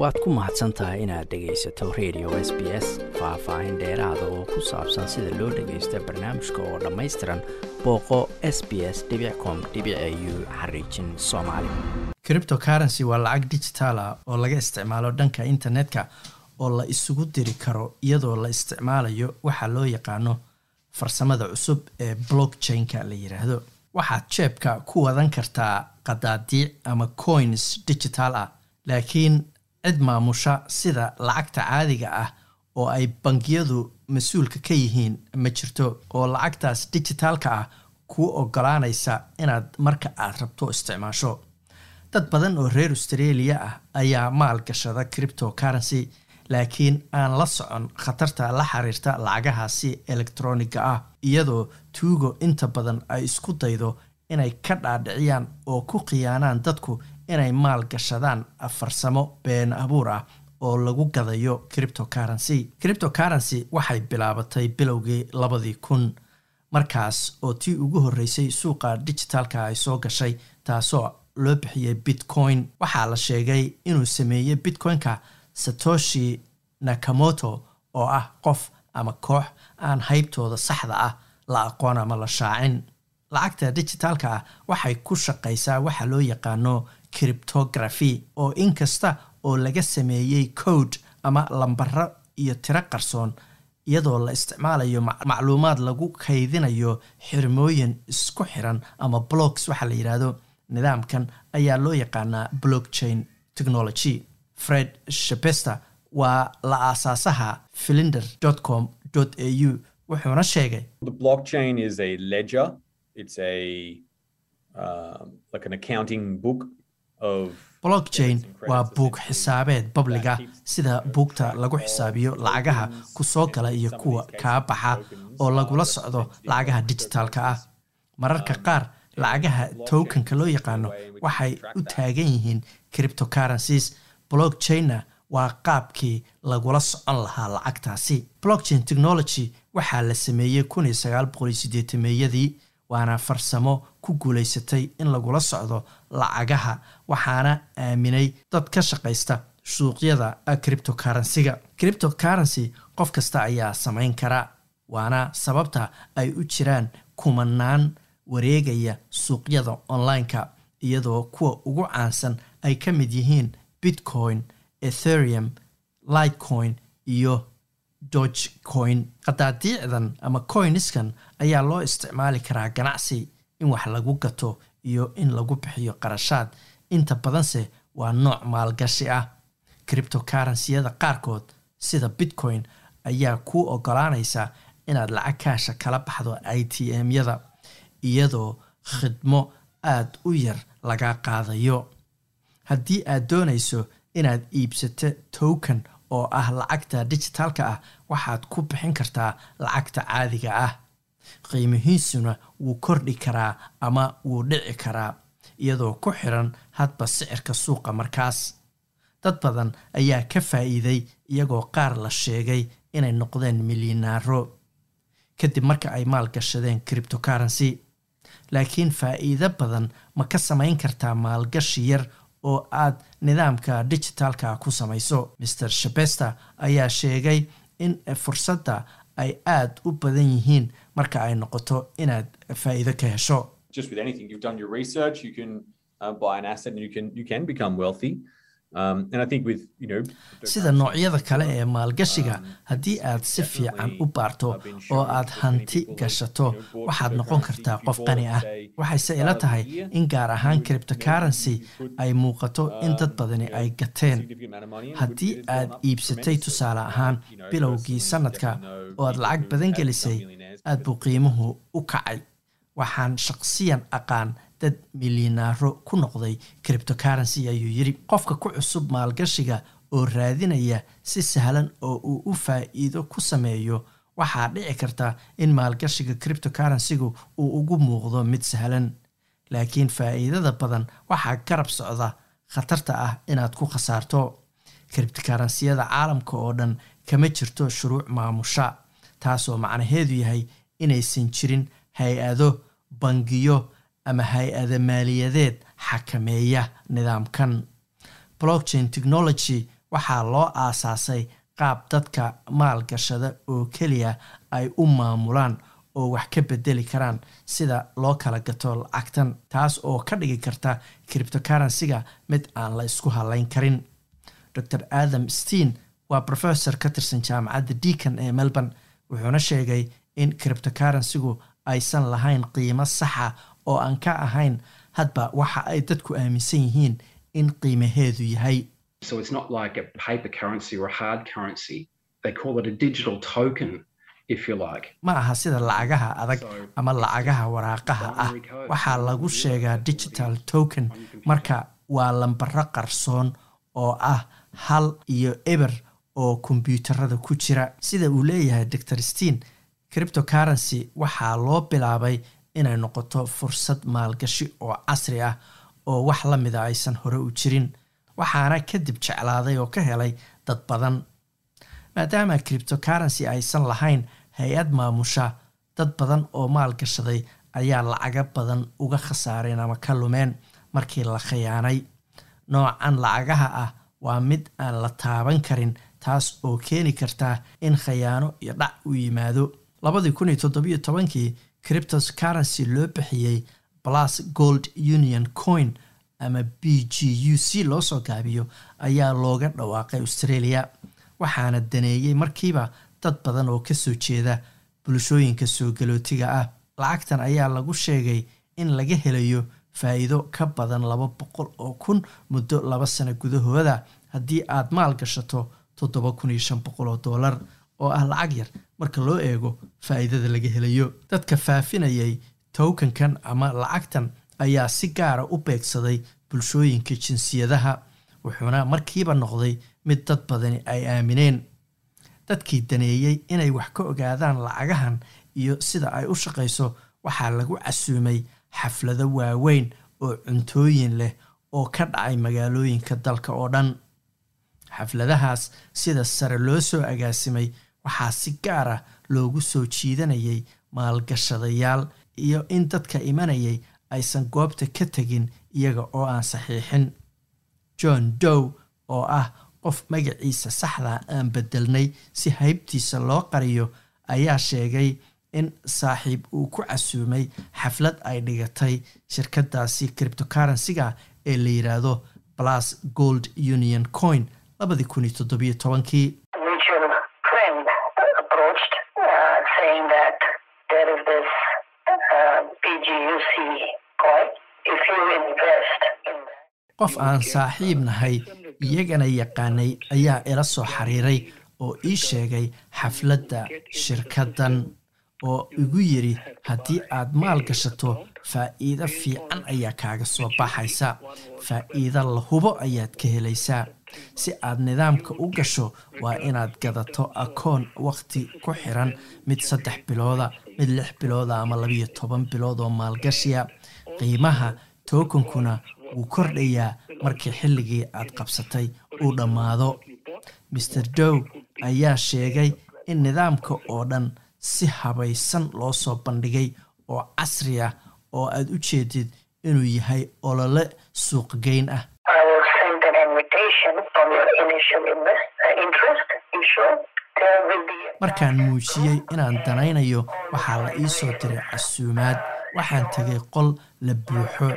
waad ku mahadsan tahay inaad dhegaysato radio s b s. Faah-faahin dheeraada oo ku saabsan sida loo dhagaysta barnaamijka oo dhammaystiran booqo s b s com u xariijin soomaali. Cripto waa lacag digitaal ah oo laga isticmaalo dhanka internetka oo la isugu diri karo iyadoo la isticmaalayo waxaa loo yaqaano farsamada cusub ee blockchain-ka la yiraahdo. Waxaad jeebka ku wadan kartaa qadaadiic ama coins digital ah laakiin cid maamusha sida lacagta caadiga ah oo ay bangiyadu mas'uulka ka yihiin ma jirto oo lacagtaas dijitaalka ah kuu ogolaanaysa inaad marka aad rabto isticmaasho. Dad badan oo reer australia ah ayaa maalgashada cripto currency laakiin aan la socon khatarta la xiriirta lacagahaasi elektroniga ah iyadoo tuugo inta badan ay isku daydo inay ka dhaadhiciyaan oo ku khiyaanaan dadku inay maal gashadaan farsamo been abuur ah oo lagu gadayo cripto currency cripto currency waxay bilaabatay bilowgii labadii kun markaas oo tii ugu horreysay suuqa dijitaalka ay soo gashay taasoo loo bixiyey bitcoin. Waxaa la sheegay inuu sameeyey bitcoin-ka satoshi nakamoto oo ah qof ama koox aan haybtooda saxda ah la aqoon ama la shaacin. Lacagta dijitaalka ah waxay ku shaqaysaa waxa loo yaqaano criptography oo inkasta oo laga sameeyey code ama lambaro iyo tiro qarsoon iyadoo la isticmaalayo macluumaad lagu kaydinayo xirmooyin isku xiran ama blocks waxaa la yidhaahdo nidaamkan ayaa loo yaqaanaa blockchain technology. Fred shapester waa la aasaasaha filinder com a u wuxuuna sheegay. Blockchain waa buug xisaabeed babliga sida buugta lagu xisaabiyo lacagaha ku soo gala iyo kuwa kaa baxa oo lagula socdo lacagaha dijitaalka ah. Mararka qaar lacagaha tokenka loo yaqaano waxay u taagan yihiin cripto currencies blockchainna waa qaabkii lagula socon lahaa lacagtaasi. Blockchain technology waxaa la sameeyey meeyadii waana farsamo ku guulaysatay in lagula socdo lacagaha waxaana aaminay dad ka shaqaysta suuqyada cripto currencyga cripto currency qof kasta ayaa samayn kara waana sababta ay u jiraan kumanaan wareegaya suuqyada online-ka iyadoo kuwa ugu caansan ay ka mid yihiin bitcoin etherium lightcoin iyo dogecoin. Qadaadiicdan ama coiniskan ayaa loo isticmaali karaa ganacsi in wax lagu gato iyo in lagu bixiyo qarashaad. Inta badanse waa nooc maalgashi ah. Cripto currenciyada qaarkood sida bitcoin ayaa kuu ogolaanaysa inaad lacag kaasha kala baxdo i t m-yada iyadoo khidmo aada u yar laga qaadayo. Haddii aad doonayso inaad iibsato token oo ah lacagta dijitaalka ah waxaad ku bixin kartaa lacagta caadiga ah qiimihiisuna wuu kordhi karaa ama wuu dhici karaa iyadoo ku xiran hadba sicirka suuqa markaas. Dad badan ayaa ka faa'iiday iyagoo qaar la sheegay inay noqdeen milyanaaro kadib marka ay maalgashadeen cripto currency laakiin faa'iido badan ma ka samayn kartaa maalgashi yar oo aad nidaamka dijitaalka ku samayso. Maer shabester ayaa sheegay in fursadda ay aada u badan yihiin marka ay noqoto inaad faa'iido ka hesho sida noocyada kale ee maalgashiga haddii aad si fiican u baarto oo aad hanti gashato waxaad noqon kartaa qof qani ah waxayse ila tahay in gaar ahaan cripto currency ay muuqato in dad badani ay gateen. haddii aad iibsatay tusaale ahaan bilowgii sanadka oo aad lacag badan gelisay aad buu qiimuhu u kacay. Waxaan shaqsiyan aqaan dad milyanaaro ku noqday cripto currency ayuu yidhi qofka ku cusub maalgashiga oo raadinaya si sahlan oo uu u faa'iido ku sameeyo waxaa dhici karta in maalgashiga cripto currencygu uu ugu muuqdo mid sahlan. Laakiin faa'iidada badan waxaa garab socda khatarta ah inaad ku khasaarto. Cripto currenciyada caalamka oo dhan kama jirto shuruuc maamusha taasoo macnaheedu yahay inaysan jirin hay'ado bangiyo ama hay'ada maaliyadeed xakameeya nidaamkan. Blockchain technology waxaa loo aasaasay qaab dadka maalgashada oo keliya ay u maamulaan oo wax ka bedeli karaan sida loo kala gato lacagtan taas oo ka dhigi karta criptocurrency-ga mid aan la isku halayn karin. Dor adam steen waa professor ka tirsan jaamacadda deacon ee melbourne wuxuuna sheegay in criptocurrency-gu aysan lahayn qiimo saxa oo aan ka ahayn hadba waxa ay dadku aaminsan yihiin in qiimaheedu yahay. Ma aha sida lacagaha adag ama lacagaha waraaqaha ah. waxaa lagu sheegaa digital token. Marka waa lambaro qarsoon oo ah hal iyo eber oo kombyuutarada ku jira. Sida uu leeyahay dor steen criptocurrency waxaa loo bilaabay inay noqoto fursad maalgashi oo casri ah oo wax la mida aysan hore u jirin waxaana kadib jeclaaday oo ka helay dad badan. Maadaama criptocurrency aysan lahayn hay'ad maamusha dad badan oo maalgashaday ayaa lacaga badan uga khasaareen ama ka lumeen markii la khiyaanay. Noocan lacagaha ah waa mid aan la taaban karin taas oo keeni karta in khayaano iyo dhac u yimaado. Labadii kun iyo toddobiyo tobankii criptos currency loo bixiyey plus gold union coin ama b g u c loo soo gaabiyo ayaa looga dhawaaqay australia waxaana daneeyey markiiba dad badan oo ka soo jeeda bulshooyinka soo galootiga ah. Lacagtan ayaa lagu sheegay in laga helayo faa-iido ka badan laba boqol oo kun muddo laba sano gudahooda haddii aad maal gashato toddoba kun iyo shan boqol oo dollar oo ah lacag yar. Marka loo eego faa-iidada laga helayo dadka faafinayay tokenkan ama lacagtan ayaa si gaara u beegsaday bulshooyinka jinsiyadaha wuxuuna markiiba noqday mid dad badani ay aamineen. Dadkii daneeyey inay wax ka ogaadaan lacagahan iyo sida ay u shaqayso waxaa lagu casuumay xaflado waaweyn oo cuntooyin leh oo ka dhacay magaalooyinka dalka oo dhan. Xafladahaas sida sare loo soo agaasimay waxaa si gaar ah loogu soo jiidanayay maalgashadayaal iyo in dadka imanayay aysan goobta ka tegin iyaga oo aan saxiixin. John dow oo ah qof magaciisa saxda aan bedelnay si haybtiisa loo qariyo ayaa sheegay in saaxiib uu ku casuumay xaflad ay dhigatay shirkadaasi criptocurrency-ga ee la yiraahdo plus gold union coin labadii kun iyo toddobiyo tobankii qof aan saaxiib nahay iyagana yaqaanay ayaa ila soo xiriiray oo ii sheegay xafladda shirkaddan oo igu yidhi haddii aad maal gashato faa'iido fiican ayaa kaaga soo baxaysa faa'iido la hubo ayaad ka helaysaa si aad nidaamka u gasho waa inaad gadato akoon wakhti ku xiran mid saddex bilooda mid lix bilooda ama labiyo toban bilood oo maalgashiya. Qiimaha tookankuna wuu kordhayaa markii xilligii aad qabsatay uu dhammaado. Master dow ayaa sheegay in nidaamka oo dhan si habaysan loo soo bandhigay oo casri ah oo aad u jeedid inuu yahay olole suuqgeyn ah. Markaan muujiyey inaan danaynayo waxaa la ii soo diray casuumaad waxaan tegay qol la buuxo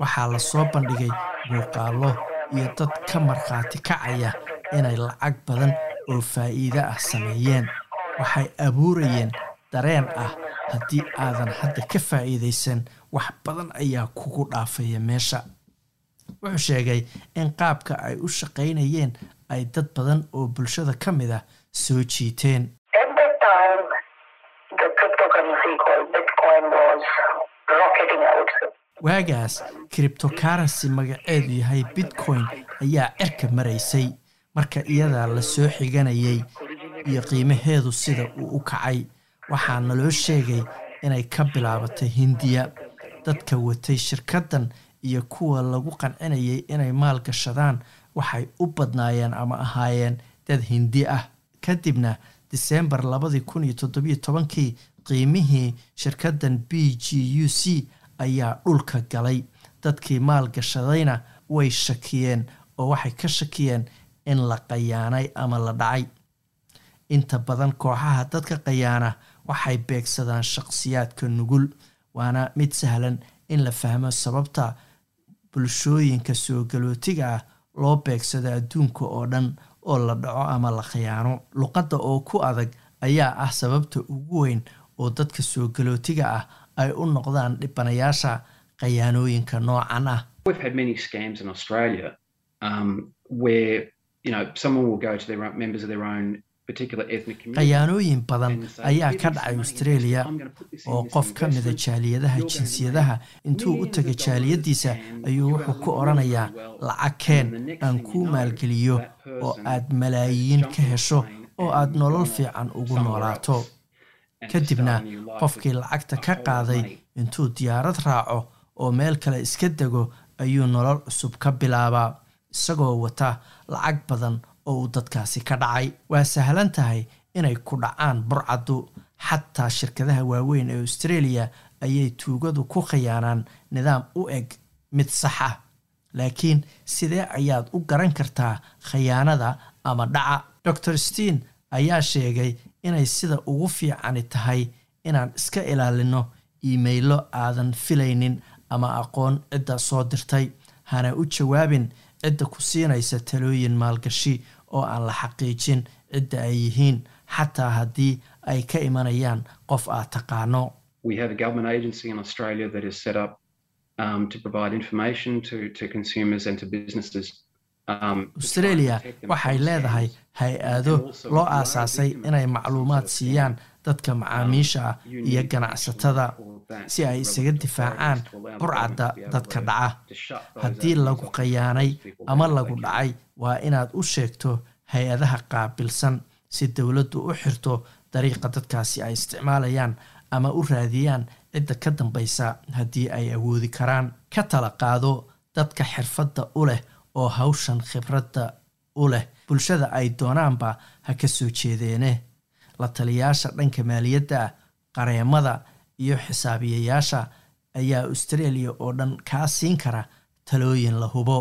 waxaa la soo bandhigay muuqaallo iyo dad ka markhaati kacaya inay lacag badan oo faa'iide ah sameeyeen. Waxay abuurayeen dareen ah haddii aadan hadda ka faa'iidaysan wax badan ayaa kugu dhaafaya meesha. Wuxuu sheegay in qaabka ay u shaqaynayeen ay dad badan oo bulshada ka mid ah soo jiiteen waagaas criptocurrency magaceedu yahay bitcoin ayaa cirka maraysay marka iyadaa la soo xiganayay iyo qiimaheedu sida uu u kacay. Waxaana loo sheegay inay ka bilaabatay hindiya. Dadka watay shirkaddan iyo kuwa lagu qancinayay inay maal gashadaan waxay u badnaayeen ama ahaayeen dad hindi ah. Kadibna disembar labadii kun iyo toddobiyo tobankii qiimihii shirkaddan b g u c ayaa dhulka galay. Dadkii maal gashadayna way shakiyeen oo waxay ka shakiyeen in la qayaanay ama la dhacay. Inta badan kooxaha dadka qayaana waxay beegsadaan shaqsiyaadka nugul waana mid sahlan in la fahmo sababta bulshooyinka soo galootiga ah loo beegsado adduunka oo dhan oo la dhaco ama la khiyaano. Luqadda oo ku adag ayaa ah sababta ugu weyn oo dadka soo galootiga ah ay u noqdaan dhibanayaasha khayaanooyinka noocan ah. Khayaanooyin badan ayaa ka dhacay australia oo qof ka mida jaaliyadaha jinsiyadaha intuu u tegay jaaliyadiisa ayuu wuxuu ku odhanayaa lacag keen aan kuu maalgeliyo oo aad malaayiin ka hesho oo aad nolol fiican ugu noolaato kadibna qofkii lacagta ka qaaday intuu diyaarad raaco oo meel kale iska dego ayuu nolol cusub ka bilaabaa isagoo wata lacag badan oo uu dadkaasi ka dhacay. Waa sahlan tahay inay ku dhacaan burcaddu xataa shirkadaha waaweyn ee australia ayay tuugadu ku khayaanaan nidaam u eg mid sax ah. Laakiin sidee ayaad u garan kartaa khayaanada ama dhaca? Dor steen ayaa sheegay inay sida ugu fiicani tahay inaan iska ilaalino iimaylo aadan filaynin ama aqoon cidda soo dirtay. Hana u jawaabin cidda ku siinaysa talooyin maalgashi oo aan la xaqiijin cidda ay yihiin xataa haddii ay ka imanayaan qof aad taqaano australia waxay leedahay hay'ado loo aasaasay inay macluumaad siiyaan dadka macaamiisha ah iyo ganacsatada si ay isaga difaacaan burcadda dadka dhaca. haddii lagu khayaanay ama lagu dhacay waa inaad u sheegto hay'adaha qaabilsan si dowladdu u xirto dariiqa dadkaasi ay isticmaalayaan ama u raadiyaan cidda ka dambaysa haddii ay awoodi karaan. Ka tala qaado dadka xirfadda u leh oo hawshan khibradda u leh bulshada ay doonaanba ha ka soo jeedeene. La taliyaasha dhanka maaliyadda qareemada iyo xisaabiyayaasha ayaa australia oo dhan kaa siin kara talooyin la hubo.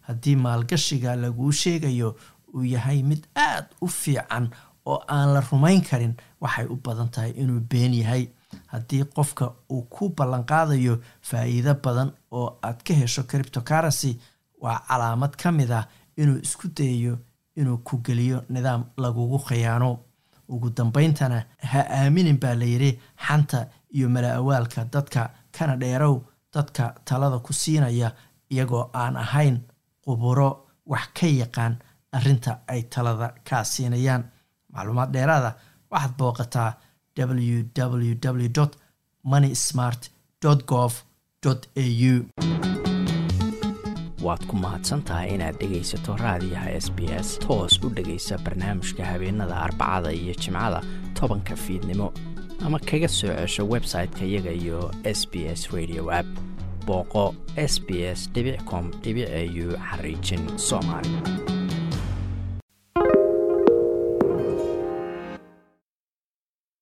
Haddii maalgashiga laguu sheegayo uu yahay mid aad u fiican oo aan la rumayn karin waxay u badan tahay inuu been yahay. Haddii qofka uu ku ballanqaadayo faa'iido badan oo aad ka hesho criptocurrency waa calaamad ka mid ah inuu isku dayayo inuu ku geliyo nidaam lagugu khiyaano. Ugu dambayntana ha aaminin baa layidhi xanta iyo mala-awaalka dadka kana dheerow dadka talada ku siinaya iyagoo aan ahayn quburo wax ka yaqaan arrinta ay talada kaa siinayaan. Macluumaad dheeraada waxaad booqataa www money smart gov au waad ku mahadsantahay inaad dhegaysato raadiyaha s b s. Toos u dhegaysa barnaamijka habeenada arbacada iyo jimcada tobanka fiidnimo. Ama kaga soo cesho website-ka iyaga iyo s b s radio app. Booqo s b s com au xariijin soomaali